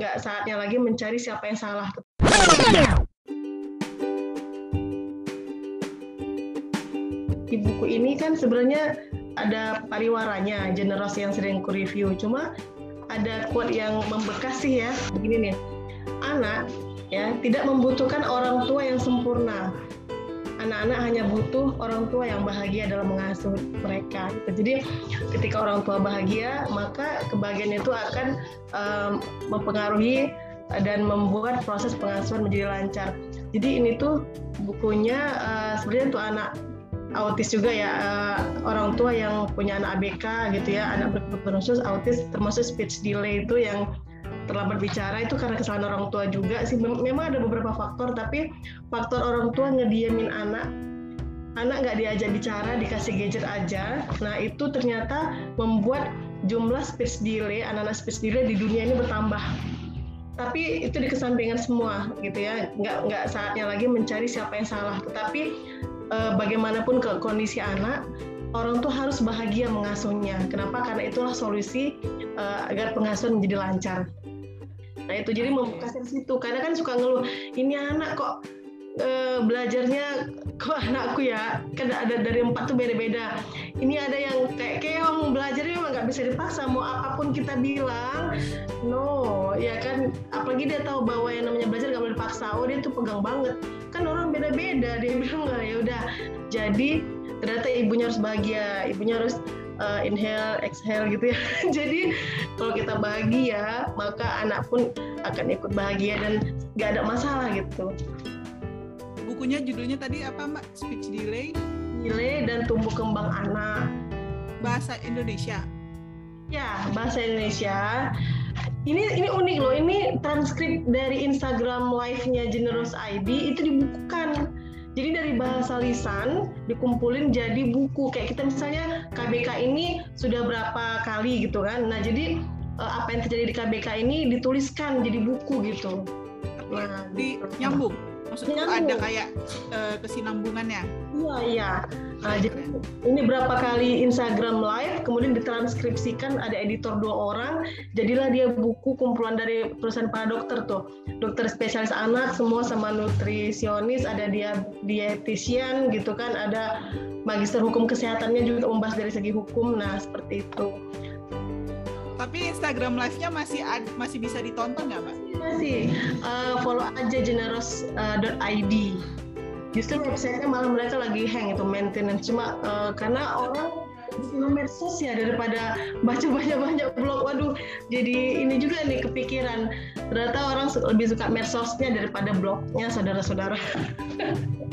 nggak saatnya lagi mencari siapa yang salah. Di buku ini kan sebenarnya ada pariwaranya, generasi yang sering ku review. Cuma ada quote yang membekas sih ya, begini nih. Anak ya tidak membutuhkan orang tua yang sempurna. Anak-anak hanya butuh orang tua yang bahagia dalam mengasuh mereka. Gitu. Jadi ketika orang tua bahagia, maka kebahagiaan itu akan um, mempengaruhi dan membuat proses pengasuhan menjadi lancar. Jadi ini tuh bukunya uh, sebenarnya untuk anak autis juga ya uh, orang tua yang punya anak ABK gitu ya anak berkebutuhan khusus autis termasuk speech delay itu yang terlambat bicara itu karena kesalahan orang tua juga sih memang ada beberapa faktor tapi faktor orang tua ngediamin anak anak nggak diajak bicara dikasih gadget aja nah itu ternyata membuat jumlah speech delay anak-anak speech delay di dunia ini bertambah tapi itu dikesampingkan semua gitu ya nggak nggak saatnya lagi mencari siapa yang salah tetapi uh, bagaimanapun ke kondisi anak orang tuh harus bahagia mengasuhnya. Kenapa? Karena itulah solusi uh, agar pengasuhan menjadi lancar. Nah itu jadi dari situ. Karena kan suka ngeluh, ini anak kok uh, belajarnya kok anakku ya kan ada dari empat tuh beda-beda. Ini ada yang kayak keong belajarnya memang nggak bisa dipaksa mau apa pun kita bilang, no ya kan. Apalagi dia tahu bahwa yang namanya belajar nggak boleh dipaksa. Oh dia tuh pegang banget kan orang beda-beda dia bilang nggak ya udah jadi ternyata ibunya harus bahagia ibunya harus uh, inhale exhale gitu ya. Jadi kalau kita bahagia maka anak pun akan ikut bahagia dan nggak ada masalah gitu. Bukunya judulnya tadi apa mbak? Speech delay. Delay dan tumbuh kembang anak. Bahasa Indonesia. Ya bahasa Indonesia. Ini ini unik loh. Ini transkrip dari Instagram live-nya Generous ID itu dibukukan jadi dari bahasa lisan dikumpulin jadi buku. Kayak kita misalnya KBK ini sudah berapa kali gitu kan. Nah jadi eh, apa yang terjadi di KBK ini dituliskan jadi buku gitu. Nah di gitu. nyambung maksudnya ada kayak uh, kesinambungannya? Iya. Iya. Nah, jadi ini berapa kali Instagram live kemudian ditranskripsikan ada editor dua orang jadilah dia buku kumpulan dari perusahaan para dokter tuh. Dokter spesialis anak semua sama nutrisionis ada dia dietitian gitu kan ada magister hukum kesehatannya juga membahas dari segi hukum. Nah seperti itu. Tapi Instagram live-nya masih ad, masih bisa ditonton nggak, Mbak? Masih. Uh, follow aja generous.id. Uh, Justru website-nya malah mereka lagi hang itu maintenance cuma uh, karena orang medsos ya daripada baca banyak-banyak blog. Waduh, jadi ini juga nih kepikiran. Ternyata orang lebih suka medsosnya daripada blognya saudara-saudara.